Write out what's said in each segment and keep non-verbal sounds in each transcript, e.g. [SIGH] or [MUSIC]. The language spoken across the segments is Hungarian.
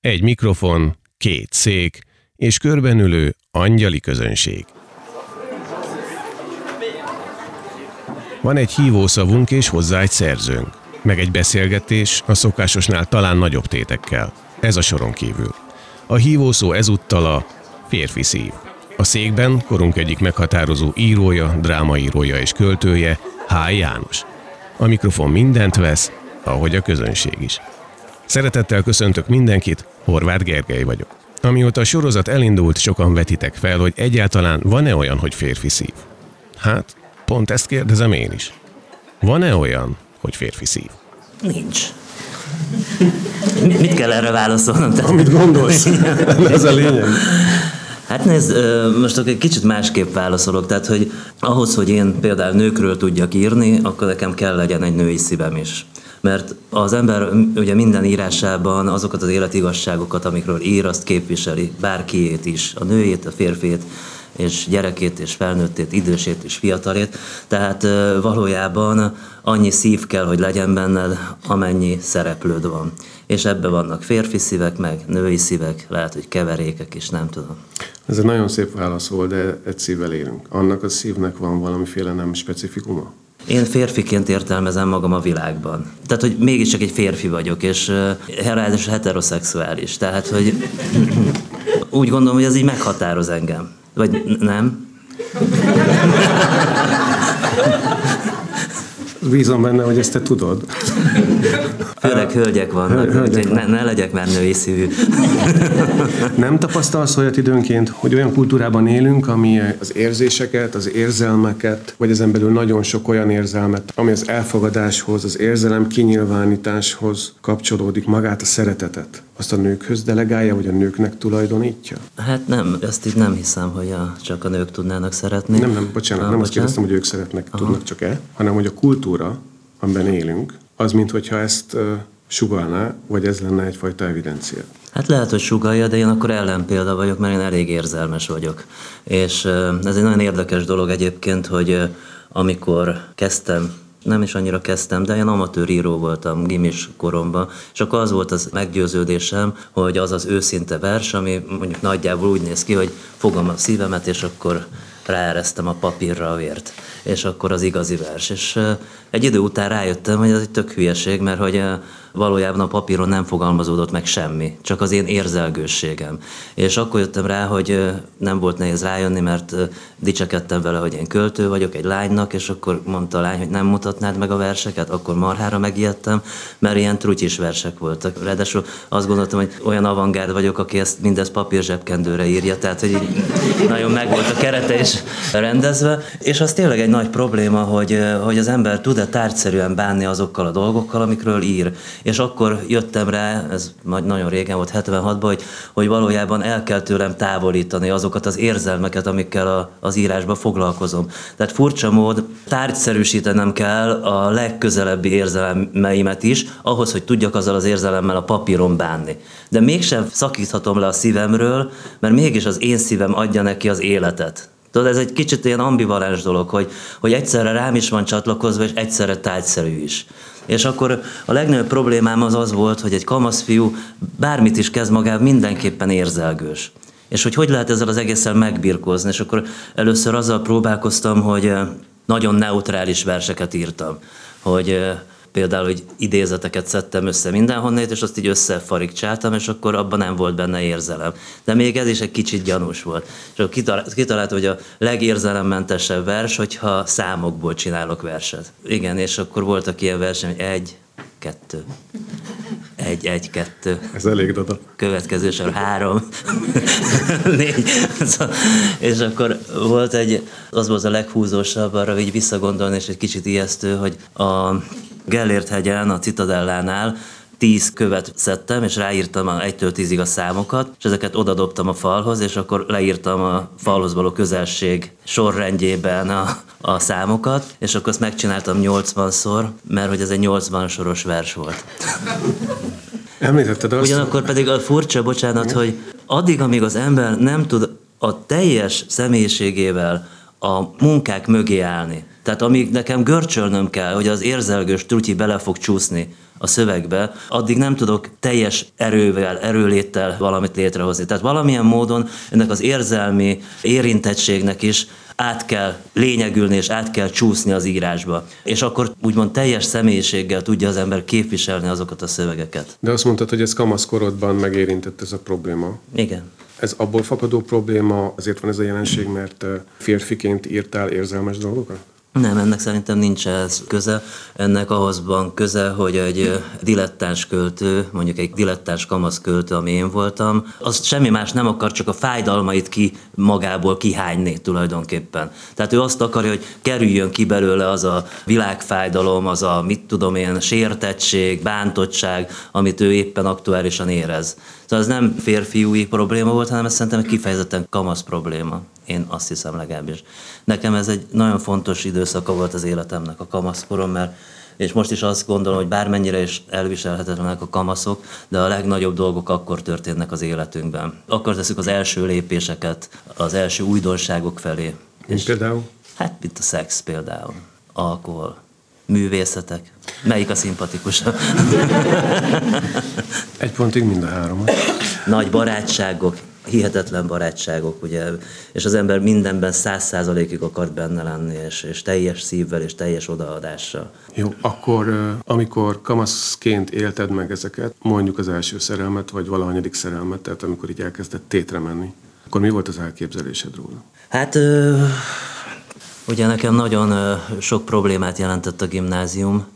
Egy mikrofon, két szék, és körbenülő angyali közönség. Van egy hívószavunk és hozzá egy szerzőnk, meg egy beszélgetés a szokásosnál talán nagyobb tétekkel. Ez a soron kívül. A hívószó ezúttal a férfi szív. A székben korunk egyik meghatározó írója, drámaírója és költője, H. János. A mikrofon mindent vesz, ahogy a közönség is. Szeretettel köszöntök mindenkit, Horváth Gergely vagyok. Amióta a sorozat elindult, sokan vetitek fel, hogy egyáltalán van-e olyan, hogy férfi szív? Hát, pont ezt kérdezem én is. Van-e olyan, hogy férfi szív? Nincs. Mit kell erre válaszolnom? Tehát... Amit gondolsz. Ez a lényeg. Hát nézd, most akkor egy kicsit másképp válaszolok, tehát hogy ahhoz, hogy én például nőkről tudjak írni, akkor nekem kell legyen egy női szívem is. Mert az ember ugye minden írásában azokat az életigasságokat, amikről ír, azt képviseli, bárkiét is, a nőjét, a férfét, és gyerekét, és felnőttét, idősét, és fiatalét. Tehát valójában annyi szív kell, hogy legyen benned, amennyi szereplőd van. És ebbe vannak férfi szívek, meg női szívek, lehet, hogy keverékek is, nem tudom. Ez egy nagyon szép válasz volt, de egy szívvel élünk. Annak a szívnek van valamiféle nem specifikuma? Én férfiként értelmezem magam a világban. Tehát, hogy mégiscsak egy férfi vagyok, és uh, heteroszexuális. Tehát, hogy úgy gondolom, hogy ez így meghatároz engem. Vagy nem? Bízom benne, hogy ezt te tudod. Főleg hölgyek vannak, Hölgyek úgyhogy ne, ne legyek már női szívű. [LAUGHS] Nem tapasztalsz olyat időnként, hogy olyan kultúrában élünk, ami az érzéseket, az érzelmeket, vagy ezen belül nagyon sok olyan érzelmet, ami az elfogadáshoz, az érzelem kinyilvánításhoz kapcsolódik, magát a szeretetet, azt a nőkhöz delegálja, vagy a nőknek tulajdonítja? Hát nem, ezt így nem hiszem, hogy a, csak a nők tudnának szeretni. Nem, nem, bocsánat, ah, nem bocsánat. azt kérdeztem, hogy ők szeretnek, Aha. tudnak csak-e, hanem hogy a kultúra, amiben élünk, az, mintha ezt sugalná, vagy ez lenne egyfajta evidencia. Hát lehet, hogy sugalja, de én akkor ellenpélda vagyok, mert én elég érzelmes vagyok. És ez egy nagyon érdekes dolog egyébként, hogy amikor kezdtem nem is annyira kezdtem, de én amatőr író voltam gimis koromban, és akkor az volt az meggyőződésem, hogy az az őszinte vers, ami mondjuk nagyjából úgy néz ki, hogy fogom a szívemet, és akkor ráeresztem a papírra a vért. És akkor az igazi vers. És egy idő után rájöttem, hogy ez egy tök hülyeség, mert hogy valójában a papíron nem fogalmazódott meg semmi, csak az én érzelgősségem. És akkor jöttem rá, hogy nem volt nehéz rájönni, mert dicsekedtem vele, hogy én költő vagyok egy lánynak, és akkor mondta a lány, hogy nem mutatnád meg a verseket, akkor marhára megijedtem, mert ilyen trutyis versek voltak. Ráadásul azt gondoltam, hogy olyan avantgárd vagyok, aki ezt mindezt papír zsebkendőre írja, tehát hogy így nagyon meg volt a kerete is rendezve, és az tényleg egy nagy probléma, hogy, hogy az ember tud-e tárgyszerűen bánni azokkal a dolgokkal, amikről ír és akkor jöttem rá, ez nagyon régen volt, 76-ban, hogy, hogy valójában el kell tőlem távolítani azokat az érzelmeket, amikkel a, az írásban foglalkozom. Tehát furcsa mód, tárgyszerűsítenem kell a legközelebbi érzelmeimet is, ahhoz, hogy tudjak azzal az érzelemmel a papíron bánni. De mégsem szakíthatom le a szívemről, mert mégis az én szívem adja neki az életet. Tudod, ez egy kicsit ilyen ambivalens dolog, hogy, hogy egyszerre rám is van csatlakozva, és egyszerre tárgyszerű is. És akkor a legnagyobb problémám az az volt, hogy egy kamasz fiú bármit is kezd magával, mindenképpen érzelgős. És hogy hogy lehet ezzel az egészen megbirkózni. És akkor először azzal próbálkoztam, hogy eh, nagyon neutrális verseket írtam. Hogy eh, például, hogy idézeteket szedtem össze mindenhonnét, és azt így összefarigcsáltam, és akkor abban nem volt benne érzelem. De még ez is egy kicsit gyanús volt. És akkor kitalált, kitalált hogy a legérzelemmentesebb vers, hogyha számokból csinálok verset. Igen, és akkor voltak ilyen verseny, hogy egy, kettő, egy, egy, kettő. Ez elég dada. Következő sor három, [LAUGHS] négy. és akkor volt egy, az volt a leghúzósabb, arra így visszagondolni, és egy kicsit ijesztő, hogy a Gellért hegyen, a Citadellánál tíz követ szedtem, és ráírtam a 1-től 10-ig a számokat, és ezeket odadobtam a falhoz, és akkor leírtam a falhoz való közelség sorrendjében a, a számokat, és akkor azt megcsináltam 80-szor, mert hogy ez egy 80 soros vers volt. Említetted azt? Ugyanakkor pedig a furcsa, bocsánat, hogy addig, amíg az ember nem tud a teljes személyiségével a munkák mögé állni, Tehát amíg nekem görcsölnöm kell, hogy az érzelgős trutyi bele fog csúszni a szövegbe, addig nem tudok teljes erővel, erőléttel valamit létrehozni. Tehát valamilyen módon ennek az érzelmi érintettségnek is át kell lényegülni és át kell csúszni az írásba. És akkor úgymond teljes személyiséggel tudja az ember képviselni azokat a szövegeket. De azt mondtad, hogy ez kamaszkorodban megérintett ez a probléma. Igen. Ez abból fakadó probléma, azért van ez a jelenség, mert férfiként írtál érzelmes dolgokat? Nem, ennek szerintem nincs ez köze. Ennek ahhoz van köze, hogy egy dilettáns költő, mondjuk egy dilettáns kamasz költő, ami én voltam, az semmi más nem akar, csak a fájdalmait ki magából kihányni tulajdonképpen. Tehát ő azt akarja, hogy kerüljön ki belőle az a világfájdalom, az a mit tudom én, sértettség, bántottság, amit ő éppen aktuálisan érez. Szóval ez nem férfiúi probléma volt, hanem ez szerintem egy kifejezetten kamasz probléma. Én azt hiszem legalábbis. Nekem ez egy nagyon fontos időszaka volt az életemnek, a kamaszkorom, mert és most is azt gondolom, hogy bármennyire is elviselhetetlenek a kamaszok, de a legnagyobb dolgok akkor történnek az életünkben. Akkor teszük az első lépéseket, az első újdonságok felé. Mint például? Hát, mint a szex például, alkohol, művészetek. Melyik a szimpatikusabb? [LAUGHS] Egy pontig mind a három. Nagy barátságok, hihetetlen barátságok, ugye, és az ember mindenben száz százalékig akart benne lenni, és, és teljes szívvel és teljes odaadással. Jó, akkor amikor kamaszként élted meg ezeket, mondjuk az első szerelmet, vagy valahanyadik szerelmet, tehát amikor így elkezdett tétre menni, akkor mi volt az elképzelésed róla? Hát ugye nekem nagyon sok problémát jelentett a gimnázium,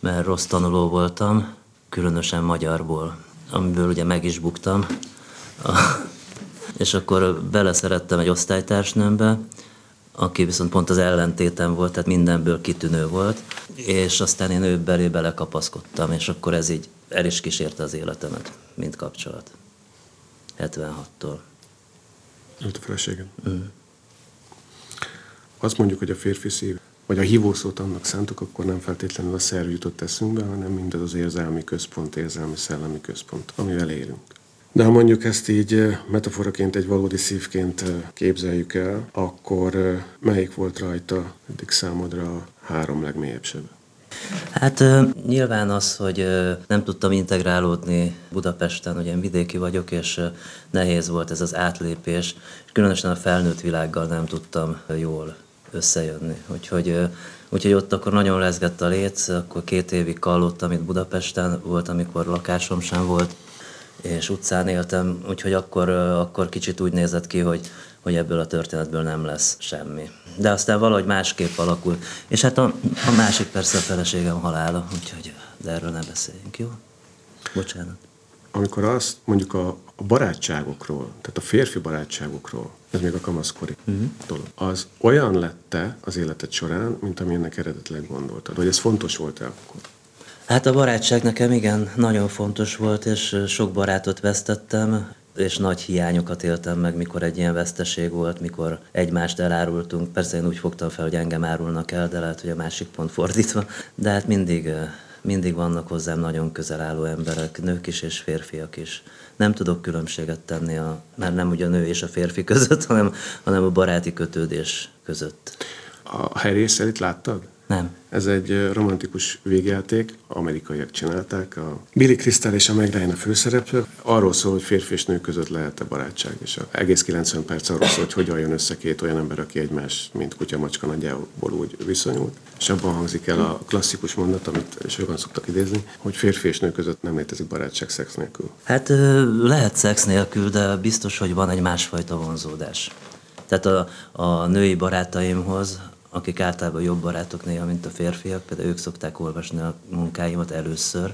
mert rossz tanuló voltam, különösen magyarból, amiből ugye meg is buktam és akkor beleszerettem egy osztálytársnőmbe, aki viszont pont az ellentétem volt, tehát mindenből kitűnő volt, és aztán én ő belé belekapaszkodtam, és akkor ez így el is kísérte az életemet, mint kapcsolat. 76-tól. Őt a feleséged? Mm. Azt mondjuk, hogy a férfi szív, vagy a hívószót annak szántuk, akkor nem feltétlenül a szerv jutott eszünkbe, hanem mindez az érzelmi központ, érzelmi szellemi központ, amivel élünk. De ha mondjuk ezt így metaforaként, egy valódi szívként képzeljük el, akkor melyik volt rajta eddig számodra a három legmélyebb sebe? Hát nyilván az, hogy nem tudtam integrálódni Budapesten, ugye én vidéki vagyok, és nehéz volt ez az átlépés, és különösen a felnőtt világgal nem tudtam jól összejönni. Úgyhogy, úgyhogy ott akkor nagyon lezgett a léc, akkor két évig kallottam itt Budapesten, volt, amikor lakásom sem volt, és utcán éltem, úgyhogy akkor, akkor kicsit úgy nézett ki, hogy, hogy ebből a történetből nem lesz semmi. De aztán valahogy másképp alakul. És hát a, a másik persze a feleségem halála, úgyhogy de erről ne beszéljünk, jó? Bocsánat. Amikor azt mondjuk a, a barátságokról, tehát a férfi barátságokról, ez még a kamaszkori uh-huh. dolog, az olyan lette az életed során, mint amilyennek eredetileg gondoltad, vagy ez fontos volt-e akkor? Hát a barátság nekem igen, nagyon fontos volt, és sok barátot vesztettem, és nagy hiányokat éltem meg, mikor egy ilyen veszteség volt, mikor egymást elárultunk. Persze én úgy fogtam fel, hogy engem árulnak el, de lehet, hogy a másik pont fordítva. De hát mindig, mindig vannak hozzám nagyon közel álló emberek, nők is és férfiak is. Nem tudok különbséget tenni, a, mert nem ugye a nő és a férfi között, [LAUGHS] hanem, hanem a baráti kötődés között. A itt láttad? Nem. Ez egy romantikus végjáték, amerikaiak csinálták. A Billy Crystal és a Meg Ryan a főszereplő. Arról szól, hogy férfi és nő között lehet-e barátság, és a egész 90 perc arról szól, hogy hogyan jön össze két olyan ember, aki egymás, mint kutya-macska nagyjából úgy viszonyult. És abban hangzik el a klasszikus mondat, amit sokan szoktak idézni, hogy férfi és nő között nem létezik barátság szex nélkül. Hát lehet szex nélkül, de biztos, hogy van egy másfajta vonzódás. Tehát a, a női barátaimhoz akik általában jobb barátok néha, mint a férfiak, például ők szokták olvasni a munkáimat először.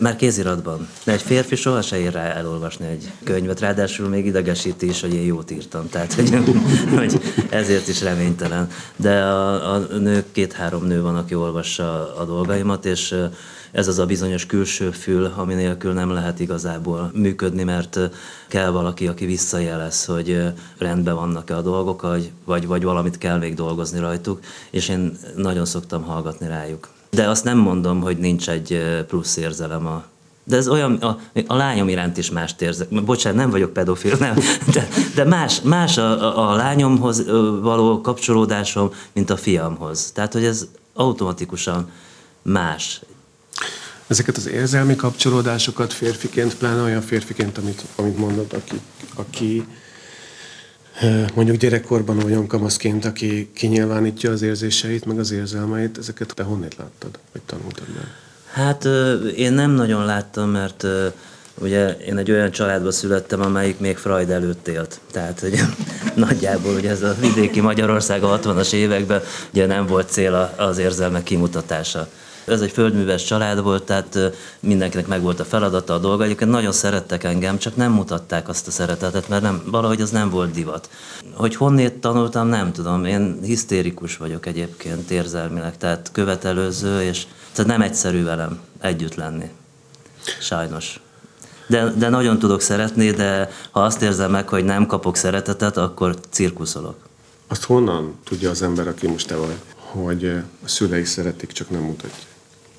Már kéziratban. De egy férfi soha se ér rá elolvasni egy könyvet, ráadásul még idegesíti is, hogy én jót írtam. Tehát, hogy, [LAUGHS] hogy ezért is reménytelen. De a, a nők, két-három nő van, aki olvassa a dolgaimat, és ez az a bizonyos külső fül, ami nélkül nem lehet igazából működni, mert kell valaki, aki visszajelez, hogy rendben vannak-e a dolgok, vagy, vagy valamit kell még dolgozni rajtuk, és én nagyon szoktam hallgatni rájuk. De azt nem mondom, hogy nincs egy plusz érzelem a De ez olyan, a, a lányom iránt is mást érzek. Bocsánat, nem vagyok pedofil, nem. De, de más, más a, a, a lányomhoz való kapcsolódásom, mint a fiamhoz. Tehát, hogy ez automatikusan más. Ezeket az érzelmi kapcsolódásokat férfiként, pláne olyan férfiként, amit, amit mondod, aki, aki mondjuk gyerekkorban olyan kamaszként, aki kinyilvánítja az érzéseit, meg az érzelmeit, ezeket te honnét láttad, vagy tanultad meg? Hát én nem nagyon láttam, mert ugye én egy olyan családba születtem, amelyik még Freud előtt élt. Tehát hogy [LAUGHS] nagyjából ugye ez a vidéki Magyarország a 60-as években ugye nem volt cél az érzelmek kimutatása. Ez egy földműves család volt, tehát mindenkinek meg volt a feladata, a dolga. Egyébként nagyon szerettek engem, csak nem mutatták azt a szeretetet, mert nem, valahogy az nem volt divat. Hogy honnét tanultam, nem tudom. Én hisztérikus vagyok egyébként érzelmileg, tehát követelőző, és tehát nem egyszerű velem együtt lenni. Sajnos. De, de nagyon tudok szeretni, de ha azt érzem meg, hogy nem kapok szeretetet, akkor cirkuszolok. Azt honnan tudja az ember, aki most te vagy, hogy a szülei szeretik, csak nem mutatja?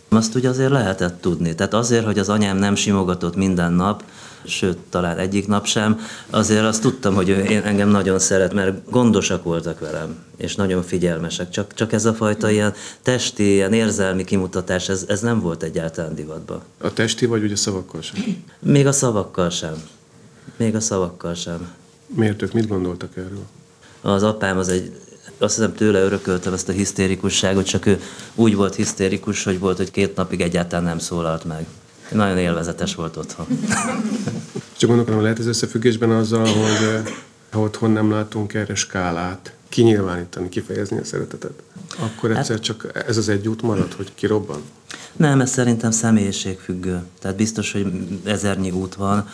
Azt ugye azért lehetett tudni. Tehát azért, hogy az anyám nem simogatott minden nap, sőt, talán egyik nap sem, azért azt tudtam, hogy ő én engem nagyon szeret, mert gondosak voltak velem, és nagyon figyelmesek. Csak, csak ez a fajta ilyen testi, ilyen érzelmi kimutatás, ez, ez nem volt egyáltalán divatban. A testi vagy ugye szavakkal sem? Még a szavakkal sem. Még a szavakkal sem. Miért ők mit gondoltak erről? Az apám az egy azt hiszem tőle örököltem ezt a hisztérikusságot, csak ő úgy volt hisztérikus, hogy volt, hogy két napig egyáltalán nem szólalt meg. Nagyon élvezetes volt otthon. Csak gondolom, lehet ez összefüggésben azzal, hogy ha otthon nem látunk erre skálát, kinyilvánítani, kifejezni a szeretetet, akkor egyszer hát, csak ez az egy út marad, hogy kirobban? Nem, ez szerintem személyiségfüggő. Tehát biztos, hogy ezernyi út van.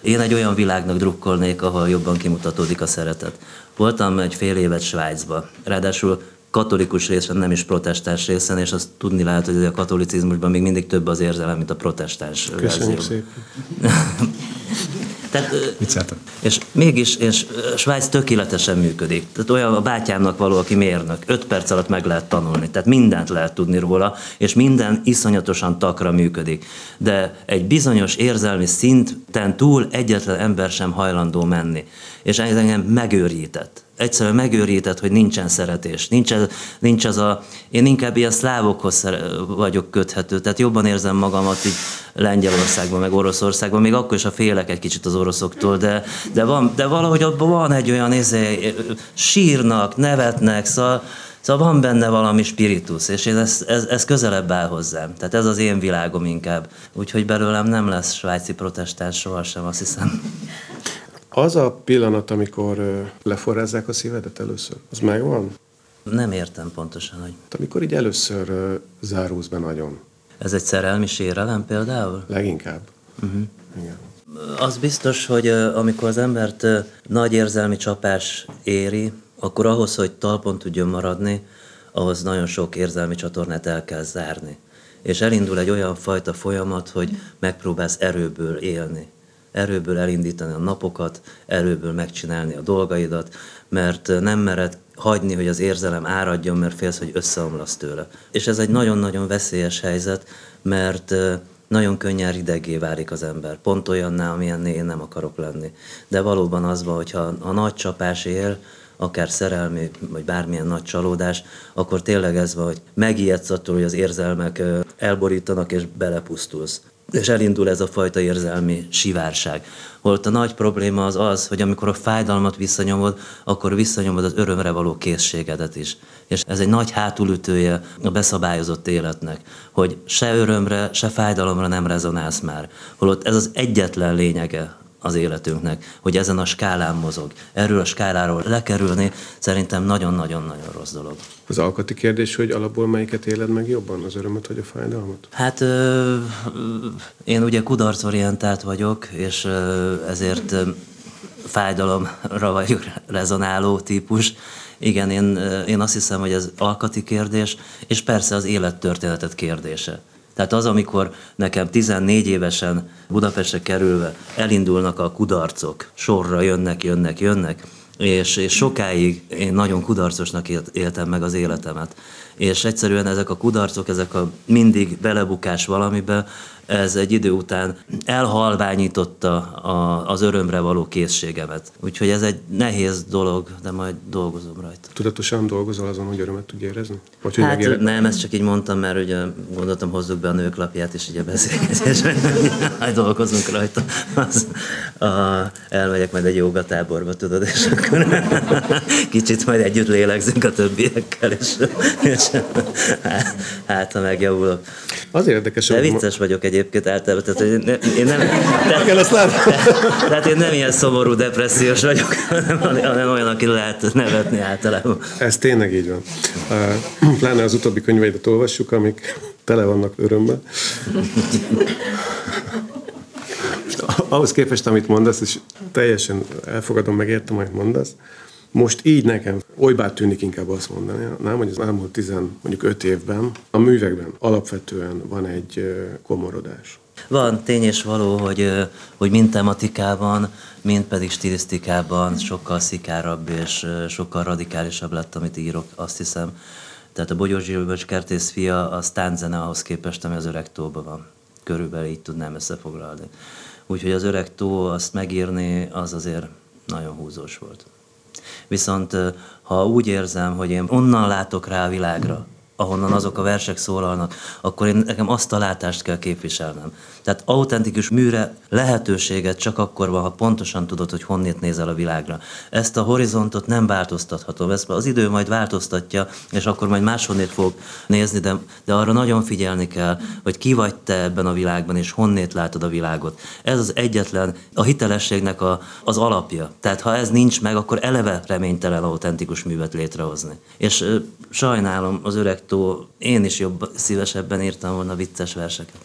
Én egy olyan világnak drukkolnék, ahol jobban kimutatódik a szeretet. Voltam egy fél évet Svájcba. Ráadásul katolikus részen, nem is protestáns részen, és azt tudni lehet, hogy a katolicizmusban még mindig több az érzelem, mint a protestáns Köszönjük szépen. [LAUGHS] Tehát, és mégis, és Svájc tökéletesen működik. Tehát olyan a bátyámnak való, aki mérnök. Öt perc alatt meg lehet tanulni. Tehát mindent lehet tudni róla, és minden iszonyatosan takra működik. De egy bizonyos érzelmi szinten túl egyetlen ember sem hajlandó menni. És ez engem megőrített egyszerűen megőrített, hogy nincsen szeretés. Nincs ez, nincs ez a, én inkább ilyen szlávokhoz vagyok köthető, tehát jobban érzem magamat így Lengyelországban, meg Oroszországban, még akkor is a félek egy kicsit az oroszoktól, de, de, van, de valahogy abban van egy olyan izé, sírnak, nevetnek, szóval, Szóval van benne valami spiritus, és ez, ez, ez, ez közelebb áll hozzám. Tehát ez az én világom inkább. Úgyhogy belőlem nem lesz svájci protestáns sohasem, azt hiszem. Az a pillanat, amikor leforrázzák a szívedet először, az megvan? Nem értem pontosan, hogy... Amikor így először zárulsz be nagyon. Ez egy szerelmi sérelem például? Leginkább. Uh-huh. Igen. Az biztos, hogy amikor az embert nagy érzelmi csapás éri, akkor ahhoz, hogy talpon tudjon maradni, ahhoz nagyon sok érzelmi csatornát el kell zárni. És elindul egy olyan fajta folyamat, hogy megpróbálsz erőből élni erőből elindítani a napokat, erőből megcsinálni a dolgaidat, mert nem mered hagyni, hogy az érzelem áradjon, mert félsz, hogy összeomlasz tőle. És ez egy nagyon-nagyon veszélyes helyzet, mert nagyon könnyen ridegé válik az ember. Pont olyanná, amilyen én nem akarok lenni. De valóban az van, hogyha a nagy csapás él, akár szerelmi, vagy bármilyen nagy csalódás, akkor tényleg ez van, hogy megijedsz attól, hogy az érzelmek elborítanak, és belepusztulsz és elindul ez a fajta érzelmi sivárság. Holott a nagy probléma az az, hogy amikor a fájdalmat visszanyomod, akkor visszanyomod az örömre való készségedet is. És ez egy nagy hátulütője a beszabályozott életnek, hogy se örömre, se fájdalomra nem rezonálsz már. Holott ez az egyetlen lényege az életünknek, hogy ezen a skálán mozog. Erről a skáláról lekerülni szerintem nagyon-nagyon-nagyon rossz dolog. Az alkati kérdés, hogy alapból melyiket éled meg jobban, az örömöt vagy a fájdalmat? Hát ö, én ugye kudarcorientált vagyok, és ö, ezért ö, fájdalomra vagyok rezonáló típus. Igen, én, én azt hiszem, hogy ez alkati kérdés, és persze az élettörténetet kérdése. Tehát az, amikor nekem 14 évesen Budapestre kerülve elindulnak a kudarcok, sorra jönnek, jönnek, jönnek, és, és sokáig én nagyon kudarcosnak éltem meg az életemet. És egyszerűen ezek a kudarcok, ezek a mindig belebukás valamibe, ez egy idő után elhalványította a, az örömre való készségemet. Úgyhogy ez egy nehéz dolog, de majd dolgozom rajta. Tudatosan dolgozol azon, hogy örömet tudj érezni? Vagy, hogy Hát megéred... nem, ezt csak így mondtam, mert ugye gondoltam hozzuk be a nők lapját, és így a beszélgetésben, [LAUGHS] hogy dolgozunk rajta. Az, a, elmegyek majd egy jogatáborba, tudod, és akkor [LAUGHS] kicsit majd együtt lélegzünk a többiekkel, és, és hát, [LAUGHS] hát, ha megjavulok. Az érdekes, De vicces vagyok egyébként általában, tehát hogy én, én nem... Tehát, Igen, azt látom. tehát én nem ilyen szomorú, depressziós vagyok, hanem, hanem olyan, aki lehet nevetni általában. Ez tényleg így van. Pláne az utóbbi könyveidet olvassuk, amik tele vannak örömmel. Ahhoz képest, amit mondasz, és teljesen elfogadom, megértem, amit mondasz, most így nekem olybá tűnik inkább azt mondani, nem, hogy az elmúlt tizen, mondjuk öt évben a művekben alapvetően van egy komorodás. Van tény és való, hogy, hogy mind tematikában, mind pedig stilisztikában sokkal szikárabb és sokkal radikálisabb lett, amit írok, azt hiszem. Tehát a Bogyós Zsilböcs kertész fia, az tánzene ahhoz képest, ami az öreg tóban van. Körülbelül így tudnám összefoglalni. Úgyhogy az öreg tó, azt megírni, az azért nagyon húzós volt. Viszont ha úgy érzem, hogy én onnan látok rá a világra, ahonnan azok a versek szólalnak, akkor én nekem azt a látást kell képviselnem. Tehát autentikus műre lehetőséget csak akkor van, ha pontosan tudod, hogy honnét nézel a világra. Ezt a horizontot nem változtathatom, ezt az idő majd változtatja, és akkor majd máshonnét fog nézni, de, de arra nagyon figyelni kell, hogy ki vagy te ebben a világban, és honnét látod a világot. Ez az egyetlen, a hitelességnek a, az alapja. Tehát ha ez nincs meg, akkor eleve reménytelen autentikus művet létrehozni. És sajnálom az öreg tó, én is jobb, szívesebben írtam volna vicces verseket.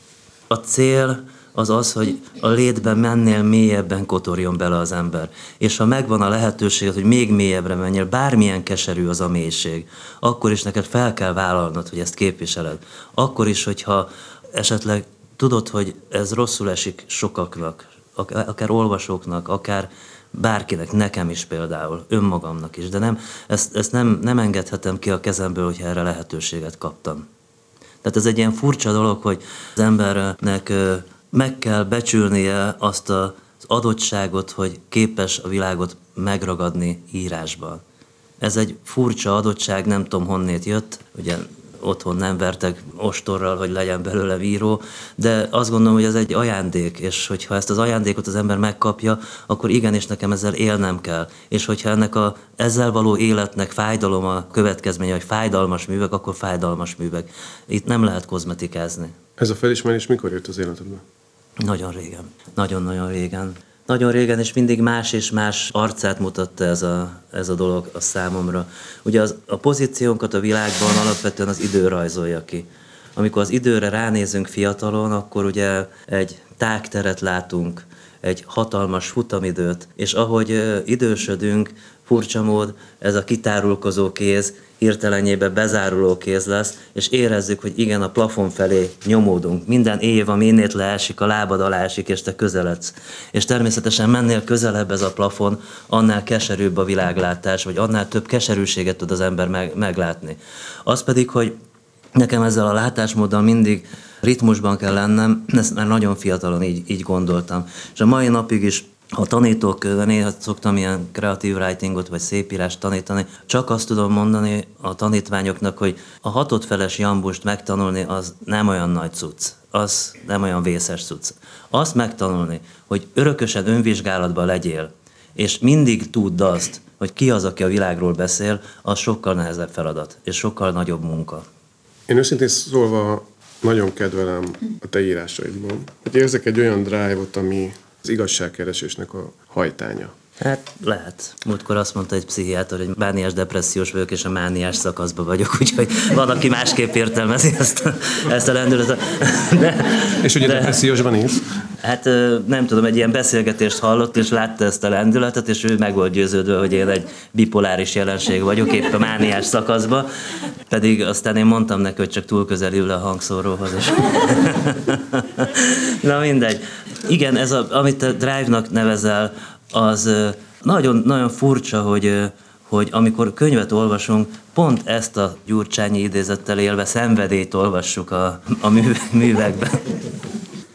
A cél az az, hogy a létben mennél mélyebben kotorjon bele az ember. És ha megvan a lehetőség, hogy még mélyebbre menjél, bármilyen keserű az a mélység, akkor is neked fel kell vállalnod, hogy ezt képviseled. Akkor is, hogyha esetleg tudod, hogy ez rosszul esik sokaknak, ak- akár olvasóknak, akár bárkinek, nekem is például, önmagamnak is, de nem, ezt, ezt nem, nem engedhetem ki a kezemből, hogyha erre lehetőséget kaptam. Tehát ez egy ilyen furcsa dolog, hogy az embernek meg kell becsülnie azt az adottságot, hogy képes a világot megragadni írásban. Ez egy furcsa adottság, nem tudom honnét jött, ugye otthon nem vertek ostorral, hogy legyen belőle író, de azt gondolom, hogy ez egy ajándék, és hogyha ezt az ajándékot az ember megkapja, akkor igenis nekem ezzel élnem kell. És hogyha ennek a ezzel való életnek fájdalom a következménye, hogy fájdalmas művek, akkor fájdalmas művek. Itt nem lehet kozmetikázni. Ez a felismerés mikor jött az életedbe? Nagyon régen. Nagyon-nagyon régen. Nagyon régen, és mindig más és más arcát mutatta ez a, ez a dolog a számomra. Ugye az, a pozíciónkat a világban alapvetően az idő rajzolja ki. Amikor az időre ránézünk fiatalon, akkor ugye egy tágteret látunk, egy hatalmas futamidőt, és ahogy idősödünk, furcsa mód, ez a kitárulkozó kéz hirtelenjében bezáruló kéz lesz, és érezzük, hogy igen, a plafon felé nyomódunk. Minden év, ami innét leesik, a lábad alá esik, és te közeledsz. És természetesen mennél közelebb ez a plafon, annál keserűbb a világlátás, vagy annál több keserűséget tud az ember meg, meglátni. Az pedig, hogy Nekem ezzel a látásmóddal mindig ritmusban kell lennem, ezt már nagyon fiatalon így, így gondoltam. És a mai napig is ha tanítok, néha szoktam ilyen kreatív writingot vagy szépírást tanítani, csak azt tudom mondani a tanítványoknak, hogy a hatodfeles jambust megtanulni az nem olyan nagy cucc, az nem olyan vészes cucc. Azt megtanulni, hogy örökösen önvizsgálatban legyél, és mindig tudd azt, hogy ki az, aki a világról beszél, az sokkal nehezebb feladat, és sokkal nagyobb munka. Én őszintén szólva nagyon kedvelem a te írásaidban. Hogy érzek egy olyan drive-ot, ami az igazságkeresésnek a hajtánya. Hát lehet. Múltkor azt mondta egy pszichiátor, hogy mániás depressziós vagyok, és a mániás szakaszban vagyok, [LAUGHS] úgyhogy van, aki másképp értelmezi ezt a, ezt a lendületet. De, És ugye depressziósban is. Hát nem tudom, egy ilyen beszélgetést hallott, és látta ezt a lendületet, és ő meg volt győződve, hogy én egy bipoláris jelenség vagyok, épp a mániás szakaszban. Pedig aztán én mondtam neki, hogy csak túl közel ül a hangszóróhoz. És... [LAUGHS] Na mindegy. Igen, ez a, amit te drive-nak nevezel, az nagyon, nagyon furcsa, hogy, hogy amikor könyvet olvasunk, pont ezt a gyurcsányi idézettel élve szenvedélyt olvassuk a, a mű, művekben.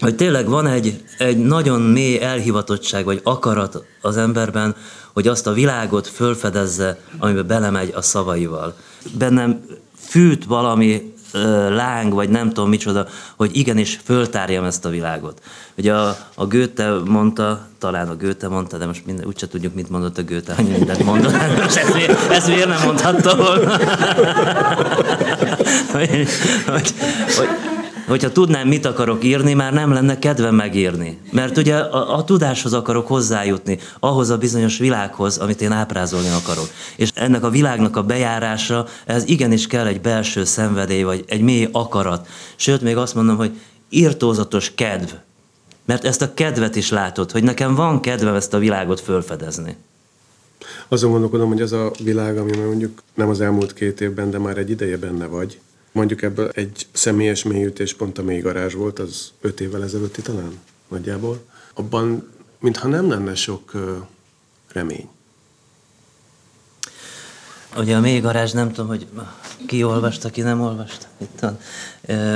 Hogy tényleg van egy, egy nagyon mély elhivatottság vagy akarat az emberben, hogy azt a világot fölfedezze, amiben belemegy a szavaival. Bennem fűt valami láng, vagy nem tudom micsoda, hogy igenis föltárjam ezt a világot. Ugye a, a Goethe mondta, talán a Goethe mondta, de most minden, úgyse tudjuk, mit mondott a Goethe, hogy mindent mondott. [LAUGHS] Most ezt, miért, ezt miért nem mondhatta volna? [LAUGHS] hogy, hogy, hogy, hogyha tudnám, mit akarok írni, már nem lenne kedvem megírni. Mert ugye a, a tudáshoz akarok hozzájutni, ahhoz a bizonyos világhoz, amit én ábrázolni akarok. És ennek a világnak a bejárása, ez igenis kell egy belső szenvedély, vagy egy mély akarat. Sőt, még azt mondom, hogy írtózatos kedv. Mert ezt a kedvet is látod, hogy nekem van kedvem ezt a világot fölfedezni. Azon gondolkodom, hogy az a világ, ami mondjuk nem az elmúlt két évben, de már egy ideje benne vagy, Mondjuk ebből egy személyes mélyütés pont a mélygarázs volt, az öt évvel ezelőtti talán nagyjából. Abban, mintha nem lenne sok remény. Ugye a mélygarázs, nem tudom, hogy ki olvasta, ki nem olvasta. Itt van.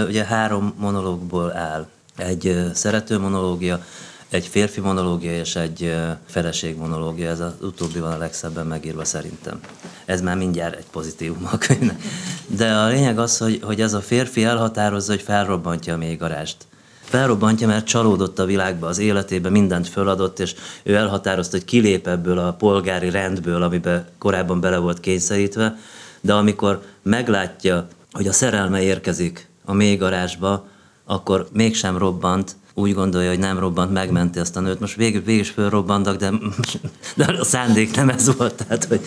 Ugye három monológból áll. Egy szerető monológia, egy férfi monológia és egy feleség monológia, ez az utóbbi van a legszebben megírva szerintem. Ez már mindjárt egy pozitívum a könyvnek. De a lényeg az, hogy, hogy ez a férfi elhatározza, hogy felrobbantja a mélygarást. Felrobbantja, mert csalódott a világba, az életébe, mindent föladott, és ő elhatározta, hogy kilép ebből a polgári rendből, amiben korábban bele volt kényszerítve, de amikor meglátja, hogy a szerelme érkezik a mélygarázsba, akkor mégsem robbant, úgy gondolja, hogy nem robbant, megmenti azt a nőt. Most végül, végül is fölrobbantak, de, de a szándék nem ez volt. Tehát, hogy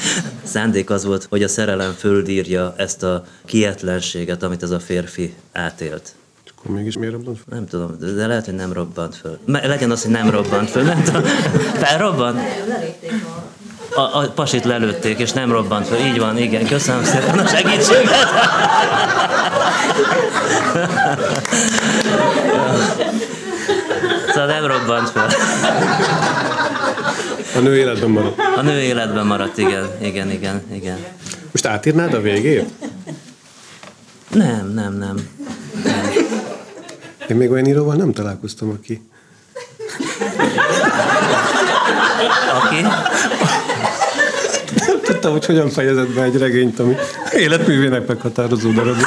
a szándék az volt, hogy a szerelem földírja ezt a kietlenséget, amit ez a férfi átélt. Akkor mégis miért robbant föl? Nem tudom, de lehet, hogy nem robbant föl. Legyen az, hogy nem robbant föl. Nem tudom. Felrobbant? A, a pasit lelőtték, és nem robbant föl. Így van, igen. Köszönöm szépen a segítséget. [LAUGHS] Szóval nem robbant fel. A nő életben maradt. A nő életben maradt, igen, igen, igen, igen. Most átírnád a végét? Nem, nem, nem. nem. Én még olyan íróval nem találkoztam, aki... Aki? Nem tudtam, hogy hogyan fejezett be egy regényt, ami életművének meghatározó darab.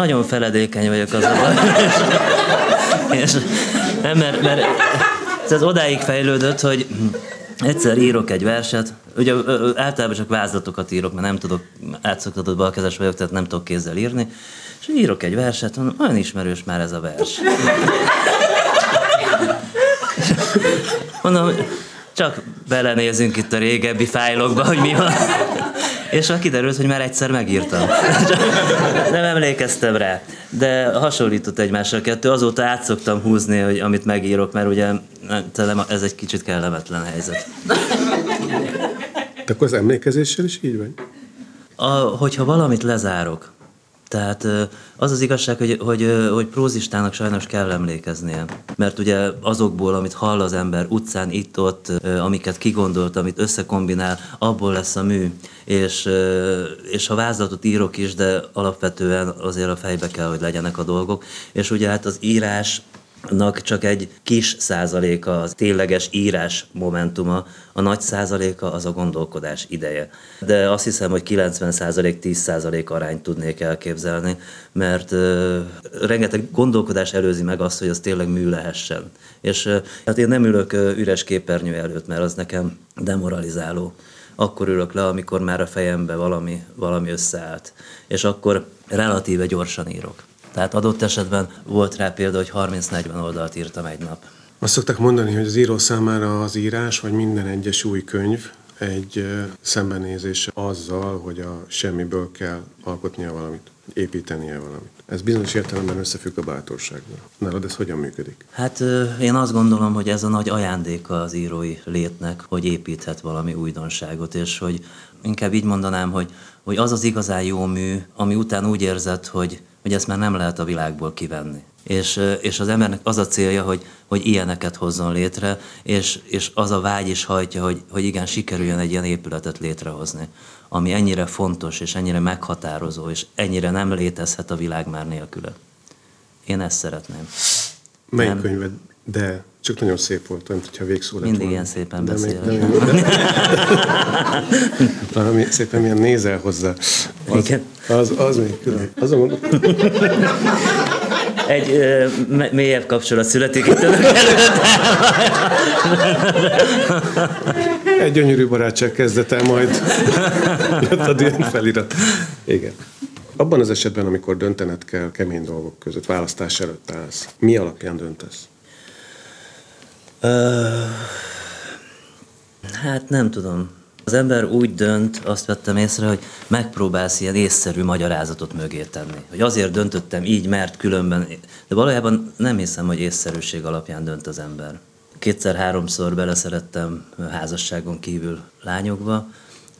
Nagyon feledékeny vagyok az [LAUGHS] és, és nem, mert, mert ez odáig fejlődött, hogy egyszer írok egy verset, ugye általában csak vázlatokat írok, mert nem tudok, átszoktatott balkezes vagyok, tehát nem tudok kézzel írni, és írok egy verset, mondom, olyan ismerős már ez a vers. [LAUGHS] Mondom, csak belenézünk itt a régebbi fájlokba, hogy mi van. És már kiderült, hogy már egyszer megírtam. Nem emlékeztem rá. De hasonlított egymásra a kettő. Azóta át szoktam húzni, hogy amit megírok, mert ugye ez egy kicsit kellemetlen helyzet. De akkor az emlékezéssel is így vagy? A, hogyha valamit lezárok, tehát az az igazság, hogy, hogy, hogy prózistának sajnos kell emlékeznie. Mert ugye azokból, amit hall az ember utcán, itt-ott, amiket kigondolt, amit összekombinál, abból lesz a mű. És, és ha vázlatot írok is, de alapvetően azért a fejbe kell, hogy legyenek a dolgok. És ugye hát az írás nak csak egy kis százaléka az tényleges írás momentuma, a nagy százaléka az a gondolkodás ideje. De azt hiszem, hogy 90 százalék, 10 százalék arányt tudnék elképzelni, mert uh, rengeteg gondolkodás előzi meg azt, hogy az tényleg mű lehessen. És uh, hát én nem ülök uh, üres képernyő előtt, mert az nekem demoralizáló. Akkor ülök le, amikor már a fejembe valami, valami összeállt. És akkor relatíve gyorsan írok. Tehát adott esetben volt rá példa, hogy 30-40 oldalt írtam egy nap. Azt szokták mondani, hogy az író számára az írás, vagy minden egyes új könyv egy szembenézés azzal, hogy a semmiből kell alkotnia valamit, építenie valamit. Ez bizonyos értelemben összefügg a bátorsággal. Nálad ez hogyan működik? Hát én azt gondolom, hogy ez a nagy ajándéka az írói létnek, hogy építhet valami újdonságot, és hogy inkább így mondanám, hogy, hogy az az igazán jó mű, ami után úgy érzed, hogy hogy ezt már nem lehet a világból kivenni. És, és az embernek az a célja, hogy, hogy ilyeneket hozzon létre, és, és az a vágy is hajtja, hogy, hogy igen, sikerüljön egy ilyen épületet létrehozni, ami ennyire fontos, és ennyire meghatározó, és ennyire nem létezhet a világ már nélküle. Én ezt szeretném. Melyik nem? könyved? De csak nagyon szép volt, nem hogyha végszó lett Mindig ilyen szépen de beszél. Még, [LAUGHS] valami szépen milyen nézel hozzá. Az, Igen. Az, az még külön. Azon mondom. Egy ö, mélyebb kapcsolat születik itt önök előtt. Egy gyönyörű barátság kezdete, majd jött a ilyen felirat. Igen. Abban az esetben, amikor döntened kell kemény dolgok között, választás előtt állsz, mi alapján döntesz? Hát nem tudom. Az ember úgy dönt, azt vettem észre, hogy megpróbálsz ilyen észszerű magyarázatot mögé tenni. Hogy azért döntöttem így, mert különben... De valójában nem hiszem, hogy észszerűség alapján dönt az ember. Kétszer-háromszor beleszerettem házasságon kívül lányokba,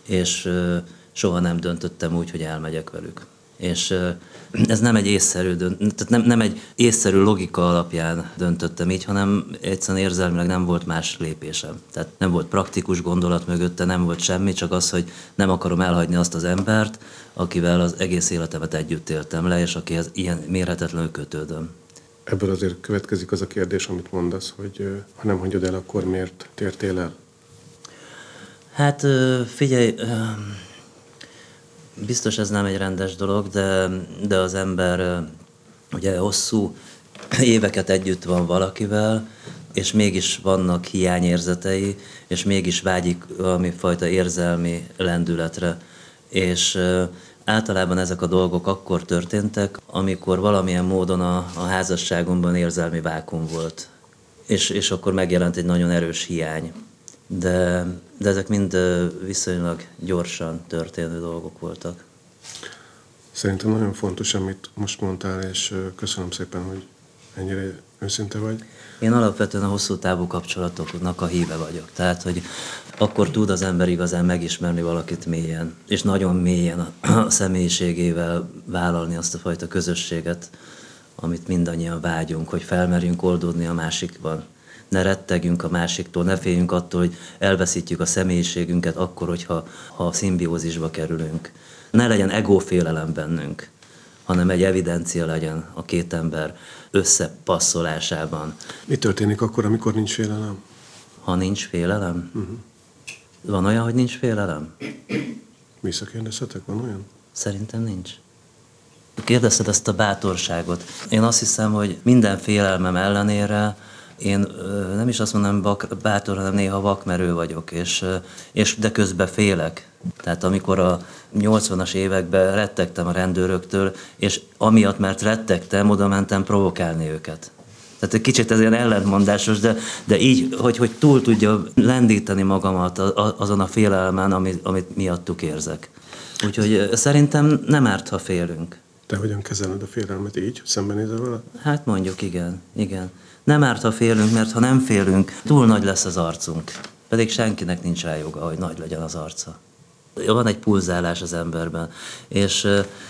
és soha nem döntöttem úgy, hogy elmegyek velük. És ez nem egy észszerű, tehát nem, nem egy észszerű logika alapján döntöttem így, hanem egyszerűen érzelmileg nem volt más lépésem. Tehát nem volt praktikus gondolat mögötte, nem volt semmi, csak az, hogy nem akarom elhagyni azt az embert, akivel az egész életemet együtt éltem le, és akihez ilyen mérhetetlenül kötődöm. Ebből azért következik az a kérdés, amit mondasz, hogy ha nem hagyod el, akkor miért tértél el? Hát figyelj, Biztos ez nem egy rendes dolog, de, de az ember ugye hosszú éveket együtt van valakivel, és mégis vannak hiányérzetei, és mégis vágyik valami fajta érzelmi lendületre. És általában ezek a dolgok akkor történtek, amikor valamilyen módon a, a házasságomban érzelmi vákum volt. És, és akkor megjelent egy nagyon erős hiány de, de ezek mind viszonylag gyorsan történő dolgok voltak. Szerintem nagyon fontos, amit most mondtál, és köszönöm szépen, hogy ennyire őszinte vagy. Én alapvetően a hosszú távú kapcsolatoknak a híve vagyok. Tehát, hogy akkor tud az ember igazán megismerni valakit mélyen, és nagyon mélyen a személyiségével vállalni azt a fajta közösséget, amit mindannyian vágyunk, hogy felmerjünk oldódni a másikban ne rettegjünk a másiktól, ne féljünk attól, hogy elveszítjük a személyiségünket akkor, hogyha ha szimbiózisba kerülünk. Ne legyen egófélelem bennünk, hanem egy evidencia legyen a két ember összepasszolásában. Mi történik akkor, amikor nincs félelem? Ha nincs félelem? Uh-huh. Van olyan, hogy nincs félelem? Visszakérdezhetek, van olyan? Szerintem nincs. Kérdezted ezt a bátorságot. Én azt hiszem, hogy minden félelmem ellenére én nem is azt mondom bak, bátor, hanem néha vakmerő vagyok, és, és de közben félek. Tehát amikor a 80-as években rettegtem a rendőröktől, és amiatt, mert rettegtem, oda mentem provokálni őket. Tehát egy kicsit ez ilyen ellentmondásos, de, de így, hogy, hogy túl tudja lendíteni magamat azon a félelmen, amit, amit miattuk érzek. Úgyhogy szerintem nem árt, ha félünk. Te hogyan kezeled a félelmet így? Szembenézel vele? Hát mondjuk igen, igen. Nem árt, ha félünk, mert ha nem félünk, túl nagy lesz az arcunk. Pedig senkinek nincs rá joga, hogy nagy legyen az arca. Van egy pulzálás az emberben, és,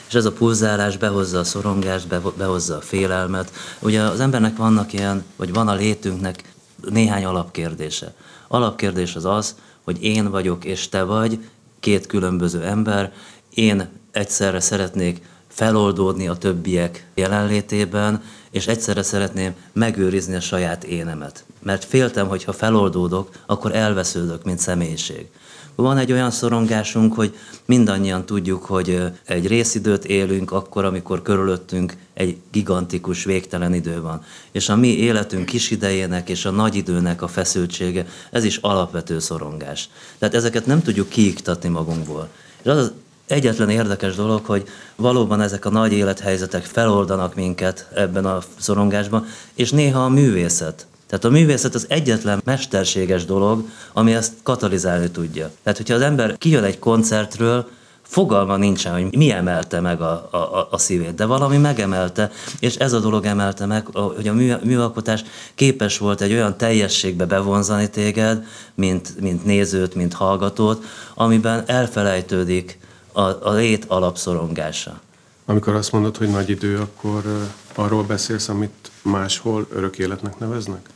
és ez a pulzálás behozza a szorongást, behozza a félelmet. Ugye az embernek vannak ilyen, vagy van a létünknek néhány alapkérdése. Alapkérdés az az, hogy én vagyok és te vagy, két különböző ember, én egyszerre szeretnék feloldódni a többiek jelenlétében, és egyszerre szeretném megőrizni a saját énemet. Mert féltem, hogy ha feloldódok, akkor elvesződök, mint személyiség. Van egy olyan szorongásunk, hogy mindannyian tudjuk, hogy egy részidőt élünk akkor, amikor körülöttünk egy gigantikus, végtelen idő van. És a mi életünk kis idejének és a nagy időnek a feszültsége, ez is alapvető szorongás. Tehát ezeket nem tudjuk kiiktatni magunkból. És az egyetlen érdekes dolog, hogy valóban ezek a nagy élethelyzetek feloldanak minket ebben a szorongásban, és néha a művészet. Tehát a művészet az egyetlen mesterséges dolog, ami ezt katalizálni tudja. Tehát, hogyha az ember kijön egy koncertről, fogalma nincsen, hogy mi emelte meg a, a, a szívét, de valami megemelte, és ez a dolog emelte meg, hogy a mű, műalkotás képes volt egy olyan teljességbe bevonzani téged, mint, mint nézőt, mint hallgatót, amiben elfelejtődik a, a lét alapszorongása. Amikor azt mondod, hogy nagy idő, akkor arról beszélsz, amit máshol örök életnek neveznek?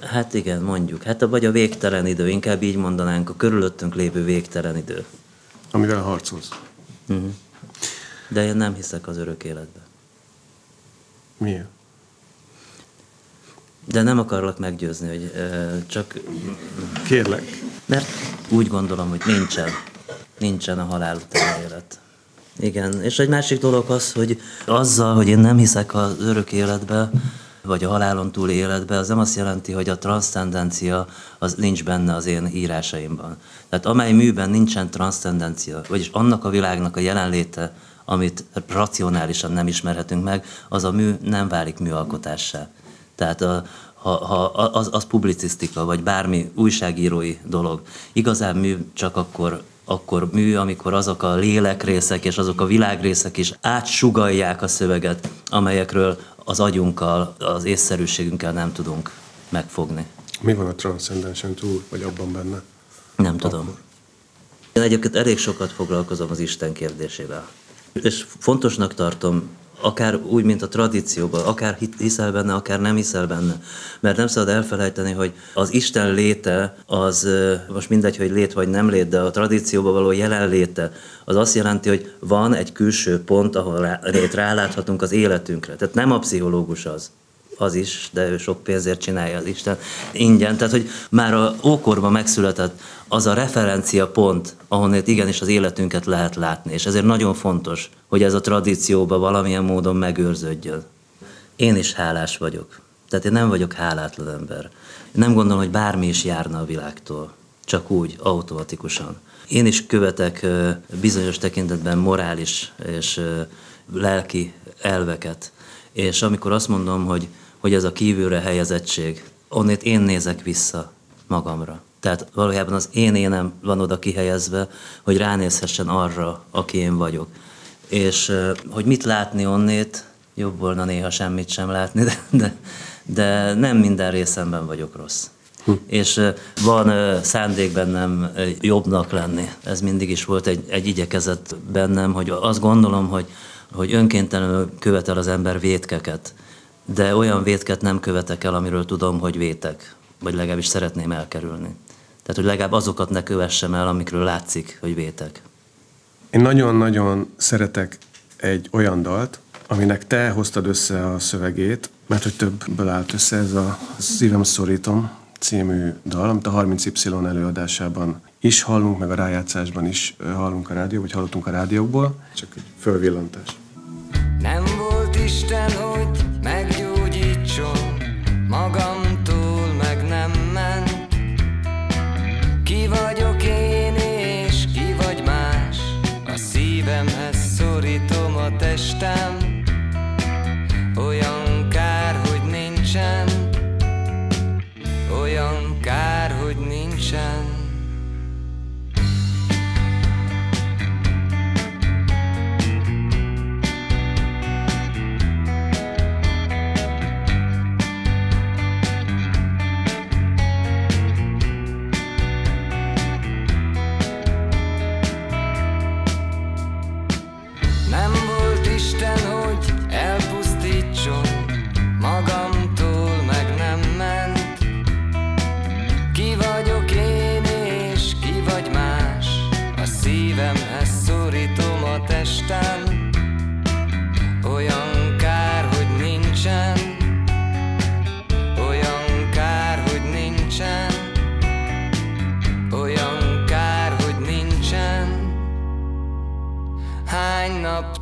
Hát igen, mondjuk. Hát a, vagy a végtelen idő, inkább így mondanánk, a körülöttünk lévő végtelen idő. Amivel harcolsz. Uh-huh. De én nem hiszek az örök életbe. Miért? De nem akarlak meggyőzni, hogy ö, csak... Kérlek. Mert úgy gondolom, hogy nincsen. Nincsen a halál után élet. Igen, és egy másik dolog az, hogy azzal, hogy én nem hiszek az örök életbe, vagy a halálon túl életbe, az nem azt jelenti, hogy a transzcendencia az nincs benne az én írásaimban. Tehát amely műben nincsen transzcendencia, vagyis annak a világnak a jelenléte, amit racionálisan nem ismerhetünk meg, az a mű nem válik műalkotássá. Tehát a, ha, ha az, az publicisztika, vagy bármi újságírói dolog. Igazán mű csak akkor akkor mű, amikor azok a lélekrészek és azok a világrészek is átsugalják a szöveget, amelyekről az agyunkkal, az észszerűségünkkel nem tudunk megfogni. Mi van a transzcendensen túl, vagy abban benne? Nem tudom. Akkor. Én egyébként elég sokat foglalkozom az Isten kérdésével. És fontosnak tartom akár úgy, mint a tradícióban, akár hiszel benne, akár nem hiszel benne. Mert nem szabad elfelejteni, hogy az Isten léte, az most mindegy, hogy lét vagy nem lét, de a tradícióban való jelenléte, az azt jelenti, hogy van egy külső pont, ahol rá, ráláthatunk az életünkre. Tehát nem a pszichológus az, az is, de ő sok pénzért csinálja az Isten ingyen. Tehát, hogy már a ókorban megszületett az a referencia pont, ahonnét igenis az életünket lehet látni. És ezért nagyon fontos, hogy ez a tradícióba valamilyen módon megőrződjön. Én is hálás vagyok. Tehát én nem vagyok hálátlan ember. Én nem gondolom, hogy bármi is járna a világtól. Csak úgy, automatikusan. Én is követek bizonyos tekintetben morális és lelki elveket. És amikor azt mondom, hogy, hogy ez a kívülre helyezettség, onnét én nézek vissza magamra. Tehát valójában az én énem van oda kihelyezve, hogy ránézhessen arra, aki én vagyok. És hogy mit látni onnét, jobb volna néha semmit sem látni, de, de, de nem minden részemben vagyok rossz. Hm. És van szándék bennem jobbnak lenni. Ez mindig is volt egy, egy igyekezet bennem, hogy azt gondolom, hogy, hogy önkéntelenül követel az ember vétkeket, de olyan vétket nem követek el, amiről tudom, hogy vétek, vagy legalábbis szeretném elkerülni. Tehát, hogy legalább azokat ne kövessem el, amikről látszik, hogy vétek. Én nagyon-nagyon szeretek egy olyan dalt, aminek te hoztad össze a szövegét, mert hogy többből állt össze ez a Szívem szorítom című dal, amit a 30Y előadásában is hallunk, meg a rájátszásban is hallunk a rádió, vagy hallottunk a rádiókból. Csak egy fölvillantás. Nem Isten, hogy meggyógyítson magamtól,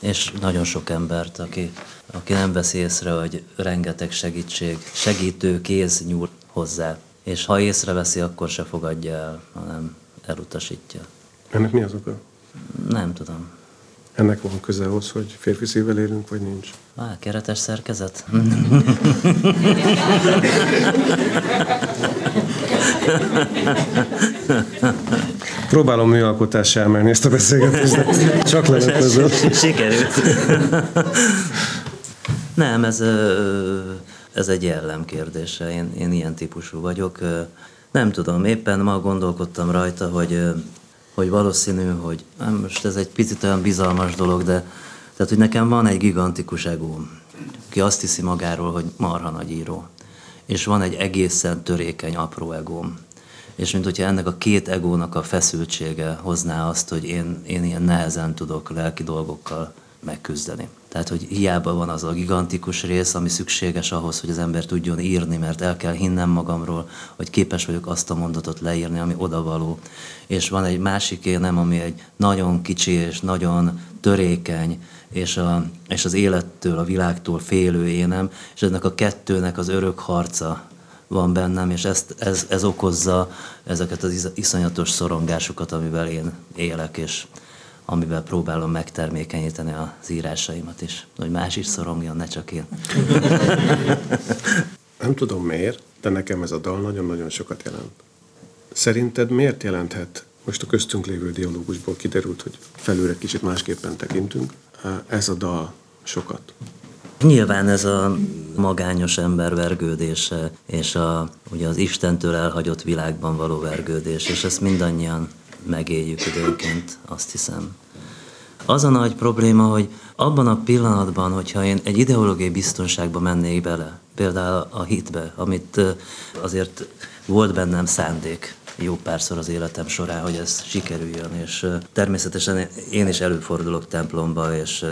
és nagyon sok embert, aki, aki nem veszi észre, hogy rengeteg segítség, segítő kéz nyúl hozzá. És ha észreveszi, akkor se fogadja el, hanem elutasítja. Ennek mi az oka? Nem tudom. ennek van köze ahhoz, hogy férfi szívvel élünk, vagy nincs? Á, keretes szerkezet? [LAUGHS] [LAUGHS] Próbálom műalkotással emelni ezt a beszélgetést, de csak lehet ezzel. [LAUGHS] Sikerült. Nem, ez, ez egy jellem kérdése. Én, én ilyen típusú vagyok. Nem tudom, éppen ma gondolkodtam rajta, hogy, hogy valószínű, hogy most ez egy picit olyan bizalmas dolog, de tehát, hogy nekem van egy gigantikus egóm, aki azt hiszi magáról, hogy marha nagy író. És van egy egészen törékeny, apró egóm. És mint hogyha ennek a két egónak a feszültsége hozná azt, hogy én, én ilyen nehezen tudok lelki dolgokkal megküzdeni. Tehát, hogy hiába van az a gigantikus rész, ami szükséges ahhoz, hogy az ember tudjon írni, mert el kell hinnem magamról, hogy képes vagyok azt a mondatot leírni, ami odavaló. És van egy másik énem, ami egy nagyon kicsi és nagyon törékeny, és, a, és az élettől, a világtól félő énem, és ennek a kettőnek az örök harca van bennem, és ezt, ez, ez okozza ezeket az is- iszonyatos szorongásokat, amivel én élek, és amivel próbálom megtermékenyíteni az írásaimat is. Hogy más is szorongjon, ne csak én. [LAUGHS] Nem tudom miért, de nekem ez a dal nagyon-nagyon sokat jelent. Szerinted miért jelenthet, most a köztünk lévő dialógusból kiderült, hogy felülre kicsit másképpen tekintünk, ez a dal sokat? Nyilván ez a magányos ember vergődése, és a, ugye az Istentől elhagyott világban való vergődés, és ezt mindannyian megéljük időnként, azt hiszem. Az a nagy probléma, hogy abban a pillanatban, hogyha én egy ideológiai biztonságba mennék bele, például a hitbe, amit azért volt bennem szándék jó párszor az életem során, hogy ez sikerüljön, és természetesen én is előfordulok templomba, és,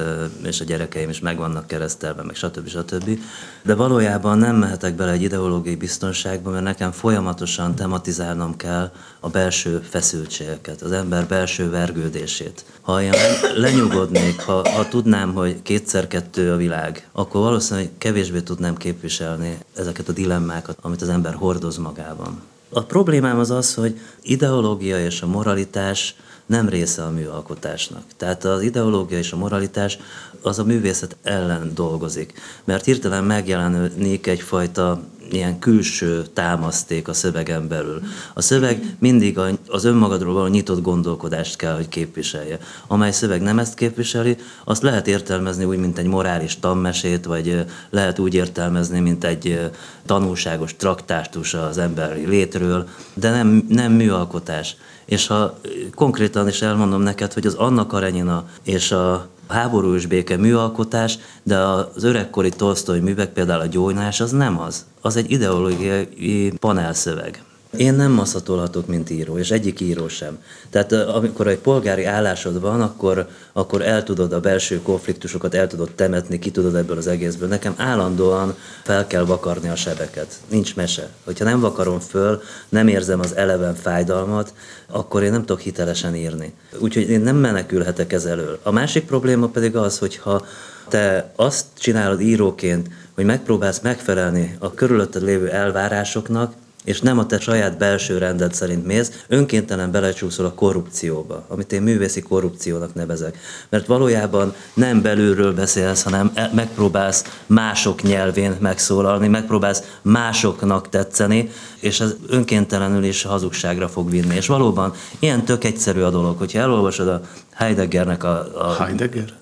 és a gyerekeim is meg vannak keresztelve, meg stb. stb. De valójában nem mehetek bele egy ideológiai biztonságba, mert nekem folyamatosan tematizálnom kell a belső feszültségeket, az ember belső vergődését. Ha én lenyugodnék, ha, ha tudnám, hogy kétszer kettő a világ, akkor valószínűleg kevésbé tudnám képviselni ezeket a dilemmákat, amit az ember hordoz magában. A problémám az az, hogy ideológia és a moralitás nem része a műalkotásnak. Tehát az ideológia és a moralitás az a művészet ellen dolgozik. Mert hirtelen megjelenik egyfajta ilyen külső támaszték a szövegen belül. A szöveg mindig az önmagadról való nyitott gondolkodást kell, hogy képviselje. Amely szöveg nem ezt képviseli, azt lehet értelmezni úgy, mint egy morális tanmesét, vagy lehet úgy értelmezni, mint egy tanulságos traktátus az emberi létről, de nem, nem műalkotás. És ha konkrétan is elmondom neked, hogy az Anna Karenina és a háború és béke műalkotás, de az öregkori Tolsztoy művek, például a gyógynás, az nem az. Az egy ideológiai panelszöveg. Én nem maszatolhatok, mint író, és egyik író sem. Tehát amikor egy polgári állásod van, akkor, akkor el tudod a belső konfliktusokat, el tudod temetni, ki tudod ebből az egészből. Nekem állandóan fel kell vakarni a sebeket. Nincs mese. Hogyha nem vakarom föl, nem érzem az eleven fájdalmat, akkor én nem tudok hitelesen írni. Úgyhogy én nem menekülhetek ez elől. A másik probléma pedig az, hogyha te azt csinálod íróként, hogy megpróbálsz megfelelni a körülötted lévő elvárásoknak, és nem a te saját belső rended szerint mész, önkéntelen belecsúszol a korrupcióba, amit én művészi korrupciónak nevezek. Mert valójában nem belülről beszélsz, hanem e- megpróbálsz mások nyelvén megszólalni, megpróbálsz másoknak tetszeni, és ez önkéntelenül is hazugságra fog vinni. És valóban ilyen tök egyszerű a dolog, hogyha elolvasod a Heideggernek a, a Heidegger?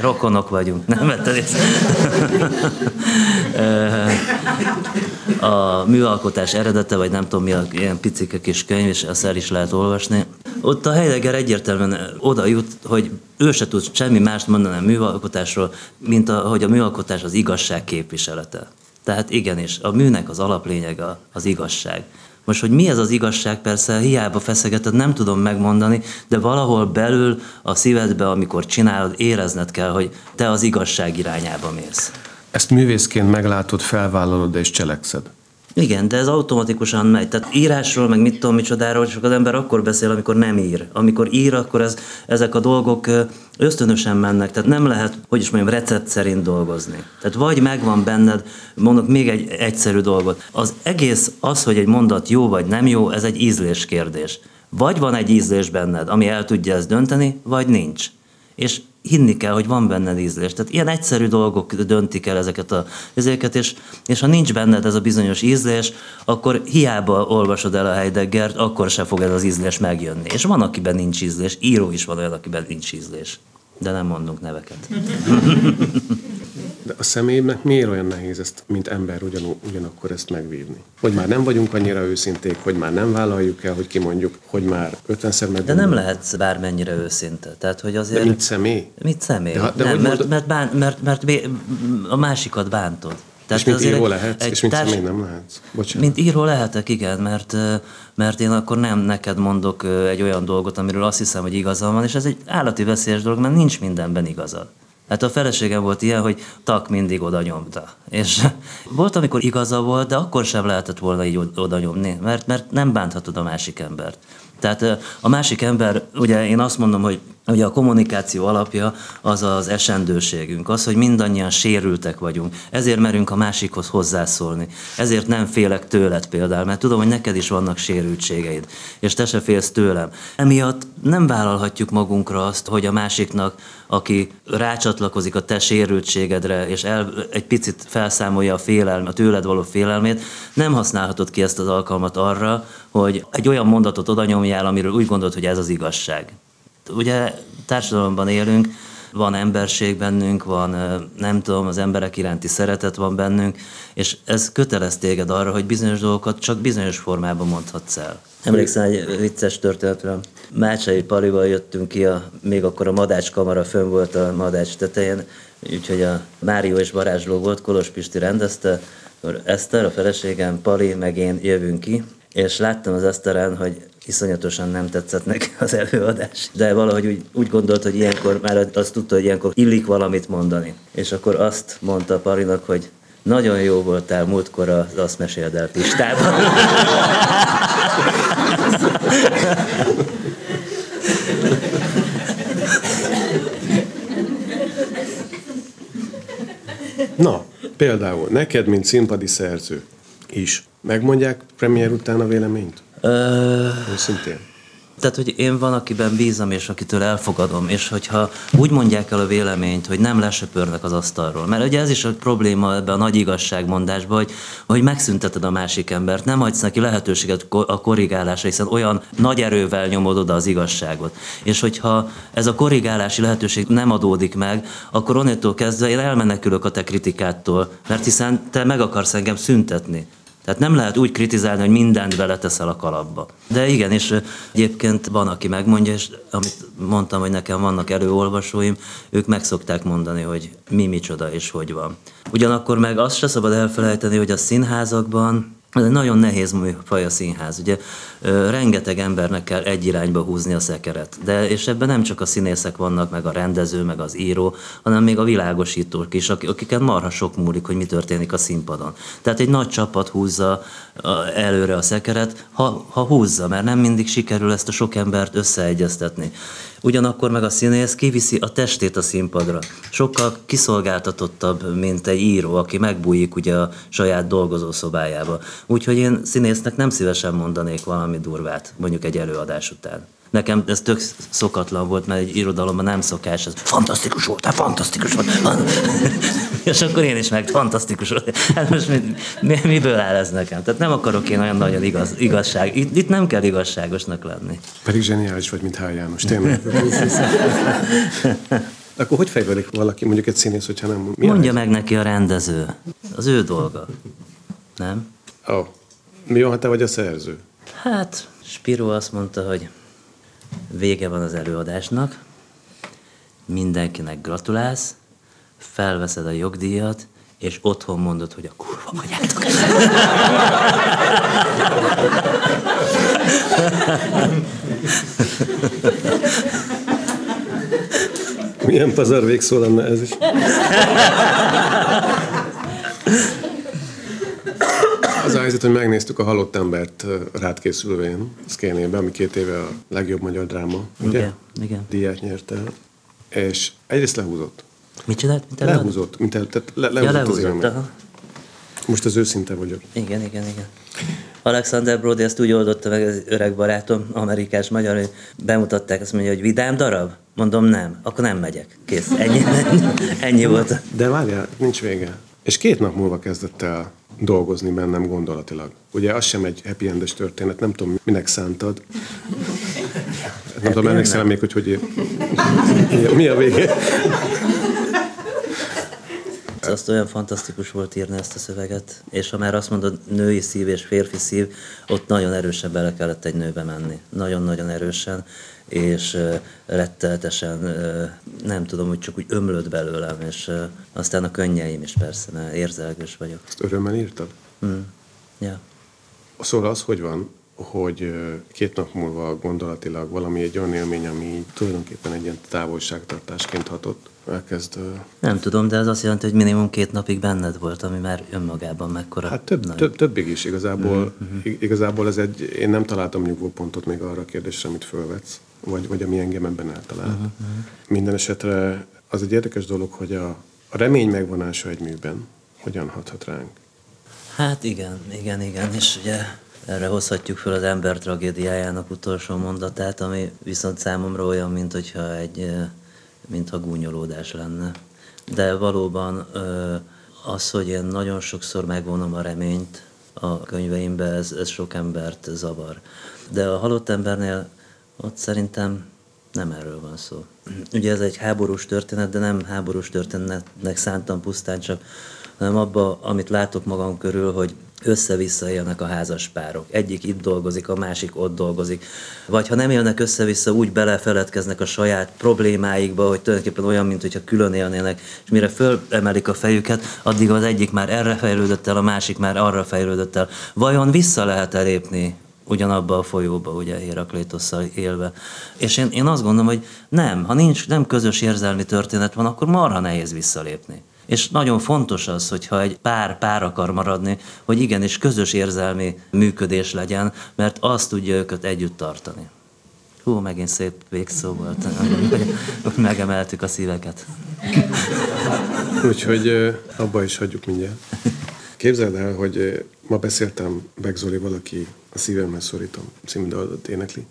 Rokonok vagyunk, nem észre? [LAUGHS] a műalkotás eredete, vagy nem tudom mi, a ilyen picike kis könyv, és ezt el is lehet olvasni. Ott a Heidegger egyértelműen oda jut, hogy ő se tud semmi mást mondani a műalkotásról, mint a, hogy a műalkotás az igazság képviselete. Tehát igenis, a műnek az alaplényege az igazság. Most, hogy mi ez az igazság, persze hiába feszegeted, nem tudom megmondani, de valahol belül a szívedbe, amikor csinálod, érezned kell, hogy te az igazság irányába mész. Ezt művészként meglátod, felvállalod és cselekszed. Igen, de ez automatikusan megy. Tehát írásról, meg mit tudom micsodáról, csak az ember akkor beszél, amikor nem ír. Amikor ír, akkor ez, ezek a dolgok ösztönösen mennek. Tehát nem lehet, hogy is mondjam, recept szerint dolgozni. Tehát vagy megvan benned, mondok még egy egyszerű dolgot. Az egész az, hogy egy mondat jó vagy nem jó, ez egy ízlés kérdés. Vagy van egy ízlés benned, ami el tudja ezt dönteni, vagy nincs. És hinni kell, hogy van benned ízlés. Tehát ilyen egyszerű dolgok döntik el ezeket a ezeket, és, és ha nincs benned ez a bizonyos ízlés, akkor hiába olvasod el a Heideggert, akkor se fog ez az ízlés megjönni. És van, akiben nincs ízlés, író is van olyan, akiben nincs ízlés. De nem mondunk neveket. De a személynek miért olyan nehéz ezt, mint ember ugyan, ugyanakkor ezt megvívni? Hogy már nem vagyunk annyira őszinték, hogy már nem vállaljuk el, hogy kimondjuk, hogy már ötvenszer meg. De nem lehet bármennyire őszinte. Tehát, hogy azért... De mint személy? Mit személy? De de nem, mert, mondod- mert, bán, mert, mert, a másikat bántod. És mint író lehetsz, egy és mint társ- személy nem lehetsz. Bocsánat. Mint író lehetek, igen, mert, mert én akkor nem neked mondok egy olyan dolgot, amiről azt hiszem, hogy igazam van, és ez egy állati veszélyes dolog, mert nincs mindenben igazad. Hát a feleségem volt ilyen, hogy tak mindig oda nyomta. És [LAUGHS] volt, amikor igaza volt, de akkor sem lehetett volna így od- oda nyomni, mert, mert nem bánthatod a másik embert. Tehát a másik ember, ugye én azt mondom, hogy ugye a kommunikáció alapja az az esendőségünk, az, hogy mindannyian sérültek vagyunk. Ezért merünk a másikhoz hozzászólni. Ezért nem félek tőled például, mert tudom, hogy neked is vannak sérültségeid, és te se félsz tőlem. Emiatt nem vállalhatjuk magunkra azt, hogy a másiknak, aki rácsatlakozik a te sérültségedre, és el, egy picit felszámolja a félelmet, a tőled való félelmét, nem használhatod ki ezt az alkalmat arra, hogy egy olyan mondatot oda nyomjál, amiről úgy gondolod, hogy ez az igazság. Ugye társadalomban élünk, van emberség bennünk, van nem tudom, az emberek iránti szeretet van bennünk, és ez kötelez téged arra, hogy bizonyos dolgokat csak bizonyos formában mondhatsz el. Emlékszem egy vicces történetre. Mácsai Palival jöttünk ki, a, még akkor a Madács kamara fönn volt a Madács tetején, úgyhogy a Mário és varázsló volt, Kolos Pisti rendezte, akkor Eszter, a feleségem, Pali, meg én jövünk ki, és láttam az Eszteren, hogy iszonyatosan nem tetszett neki az előadás. De valahogy úgy, úgy gondolt, hogy ilyenkor már azt tudta, hogy ilyenkor illik valamit mondani. És akkor azt mondta Parinak, hogy nagyon jó voltál múltkor az Azt meséld el Pistában. Na, például neked, mint színpadi szerző is. Megmondják premier után a véleményt? Ö, Őszintén. Tehát, hogy én van, akiben bízom, és akitől elfogadom, és hogyha úgy mondják el a véleményt, hogy nem lesöpörnek az asztalról. Mert ugye ez is a probléma ebben a nagy igazságmondásban, hogy, hogy megszünteted a másik embert, nem adsz neki lehetőséget a korrigálásra, hiszen olyan nagy erővel nyomod oda az igazságot. És hogyha ez a korrigálási lehetőség nem adódik meg, akkor onnantól kezdve én elmenekülök a te kritikától, mert hiszen te meg akarsz engem szüntetni. Tehát nem lehet úgy kritizálni, hogy mindent beleteszel a kalapba. De igen, és egyébként van, aki megmondja, és amit mondtam, hogy nekem vannak előolvasóim, ők meg szokták mondani, hogy mi micsoda és hogy van. Ugyanakkor meg azt se szabad elfelejteni, hogy a színházakban ez egy nagyon nehéz műfaj a színház. Ugye rengeteg embernek kell egy irányba húzni a szekeret. De, és ebben nem csak a színészek vannak, meg a rendező, meg az író, hanem még a világosítók is, akik- akiken marha sok múlik, hogy mi történik a színpadon. Tehát egy nagy csapat húzza előre a szekeret, ha, ha húzza, mert nem mindig sikerül ezt a sok embert összeegyeztetni. Ugyanakkor meg a színész kiviszi a testét a színpadra. Sokkal kiszolgáltatottabb, mint egy író, aki megbújik ugye a saját dolgozószobájába. Úgyhogy én színésznek nem szívesen mondanék valami durvát, mondjuk egy előadás után. Nekem ez tök szokatlan volt, mert egy irodalomban nem szokás, ez fantasztikus voltál, fantasztikus volt. És akkor én is meg fantasztikus. Hát most mi, mi, miből áll ez nekem? Tehát nem akarok én olyan nagyon igaz, igazság. Itt, itt nem kell igazságosnak lenni. Pedig zseniális vagy, mint Hál János, tényleg. [LAUGHS] Akkor hogy fejlődik valaki, mondjuk egy színész, hogyha nem? Milyen Mondja meg neki a rendező. Az ő dolga. Nem? Ó, oh. mi van, ha te vagy a szerző? Hát, Spiro azt mondta, hogy vége van az előadásnak, mindenkinek gratulálsz, felveszed a jogdíjat, és otthon mondod, hogy a kurva vagyátok. Milyen pazar végszó lenne ez is. Az a helyzet, hogy megnéztük a halott embert rád készülvén, Szkénébe, ami két éve a legjobb magyar dráma, ugye? Igen, igen. Díját nyerte el. És egyrészt lehúzott. Mit csinált? Mit? Lehúzott, mint el, tehát le, Ja, lehúzott, az lehúzott. élmény. aha. Most az őszinte vagyok. Igen, igen, igen. Alexander Brody ezt úgy oldotta meg az öreg barátom, amerikás magyar, hogy bemutatták, azt mondja, hogy vidám darab? Mondom, nem. Akkor nem megyek. Kész. Ennyi, [LAUGHS] ennyi volt. De várjál, nincs vége. És két nap múlva kezdett el dolgozni bennem gondolatilag. Ugye az sem egy happy endes történet, nem tudom, minek szántad. Nem tudom, emlékszem még, hogy hogy mi a vége. Azt olyan fantasztikus volt írni ezt a szöveget, és ha már azt mondod női szív és férfi szív, ott nagyon erősen bele kellett egy nőbe menni. Nagyon-nagyon erősen, és retteltesen, nem tudom, hogy csak úgy ömlött belőlem, és aztán a könnyeim is persze, mert érzelgős vagyok. Ezt örömmel írtad? Mm. Ja. Szóval az, hogy van, hogy két nap múlva gondolatilag valami egy olyan élmény, ami tulajdonképpen egy ilyen távolságtartásként hatott, elkezd... Nem tudom, de ez azt jelenti, hogy minimum két napig benned volt, ami már önmagában mekkora. Hát több, nagy. több, többig is igazából. ig- Igazából ez egy, én nem találtam nyugvópontot még arra a kérdésre, amit fölvetsz, vagy, vagy ami engem ebben eltalált. Minden esetre az egy érdekes dolog, hogy a, a remény megvonása egy műben hogyan hathat ránk. Hát igen, igen, igen, és ugye erre hozhatjuk fel az ember tragédiájának utolsó mondatát, ami viszont számomra olyan, mint hogyha egy, mintha gúnyolódás lenne. De valóban az, hogy én nagyon sokszor megvonom a reményt a könyveimbe, ez, ez sok embert zavar. De a halott embernél ott szerintem nem erről van szó. Ugye ez egy háborús történet, de nem háborús történetnek szántam pusztán, csak hanem abba, amit látok magam körül, hogy össze-vissza élnek a házas párok. Egyik itt dolgozik, a másik ott dolgozik. Vagy ha nem élnek össze-vissza, úgy belefeledkeznek a saját problémáikba, hogy tulajdonképpen olyan, mint hogyha külön élnének, és mire fölemelik a fejüket, addig az egyik már erre fejlődött el, a másik már arra fejlődött el. Vajon vissza lehet elépni ugyanabba a folyóba, ugye Héraklétosszal élve. És én, én azt gondolom, hogy nem, ha nincs, nem közös érzelmi történet van, akkor marha nehéz visszalépni. És nagyon fontos az, hogyha egy pár pár akar maradni, hogy igenis közös érzelmi működés legyen, mert azt tudja őket együtt tartani. Hú, megint szép végszó volt, hogy [LAUGHS] megemeltük a szíveket. Úgyhogy abba is hagyjuk mindjárt. Képzeld el, hogy ma beszéltem Beck Zolival, aki a szívemhez szorítom című énekli.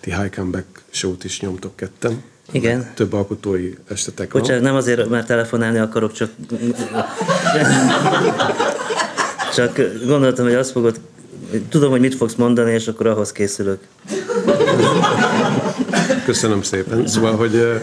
Ti High Comeback show-t is nyomtok ketten. Igen. Több alkotói estetek van. Bocsánat, nem azért, mert telefonálni akarok, csak... Csak gondoltam, hogy azt fogod... Tudom, hogy mit fogsz mondani, és akkor ahhoz készülök. Köszönöm szépen. Szóval, hogy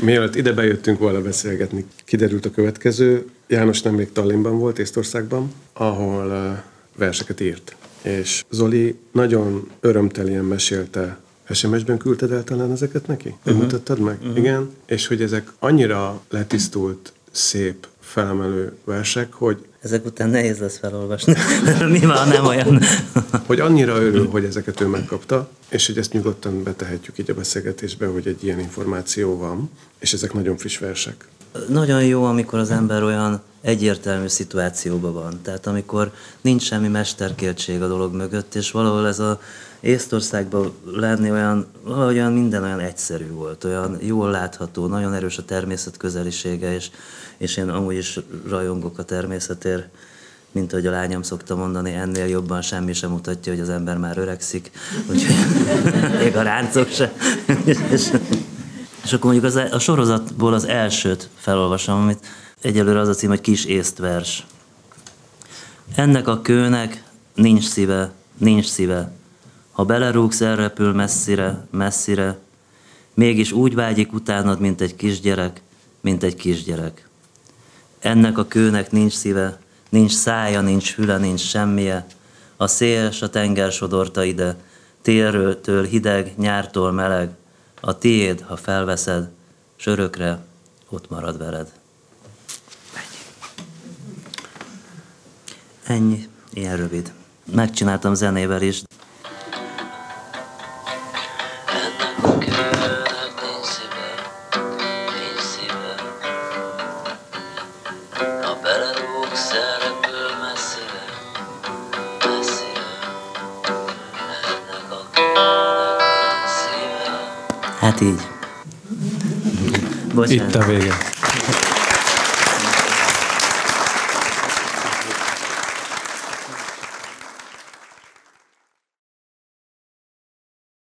mielőtt ide bejöttünk volna beszélgetni, kiderült a következő. János nemrég Tallinnban volt, Észtországban, ahol verseket írt. És Zoli nagyon örömtelien mesélte, SMS-ben küldted el talán ezeket neki? Uh-huh. Mutattad meg? Uh-huh. Igen. És hogy ezek annyira letisztult, szép, felemelő versek, hogy Ezek után nehéz lesz felolvasni. [LAUGHS] Mi van, nem olyan? [LAUGHS] hogy annyira örül, hogy ezeket ő megkapta, és hogy ezt nyugodtan betehetjük így a beszélgetésbe, hogy egy ilyen információ van, és ezek nagyon friss versek. Nagyon jó, amikor az ember olyan egyértelmű szituációban van. Tehát amikor nincs semmi mesterkéltség a dolog mögött, és valahol ez a Észtországban lenni olyan, olyan minden olyan egyszerű volt, olyan jól látható, nagyon erős a természet közelisége, és, és én amúgy is rajongok a természetért, mint ahogy a lányom szokta mondani, ennél jobban semmi sem mutatja, hogy az ember már öregszik, úgyhogy [LAUGHS] még a ráncok se. [LAUGHS] és, és akkor mondjuk az, a sorozatból az elsőt felolvasom, amit egyelőre az a cím, hogy Kis észtvers. Ennek a kőnek nincs szíve, nincs szíve. Ha belerúgsz, elrepül messzire, messzire, mégis úgy vágyik utánad, mint egy kisgyerek, mint egy kisgyerek. Ennek a kőnek nincs szíve, nincs szája, nincs füle, nincs semmije. A szél a tenger sodorta ide, télről től hideg, nyártól meleg. A tiéd, ha felveszed, s örökre ott marad veled. Ennyi. Ilyen rövid. Megcsináltam zenével is. Hát így. Bocsánat. Itt a vége.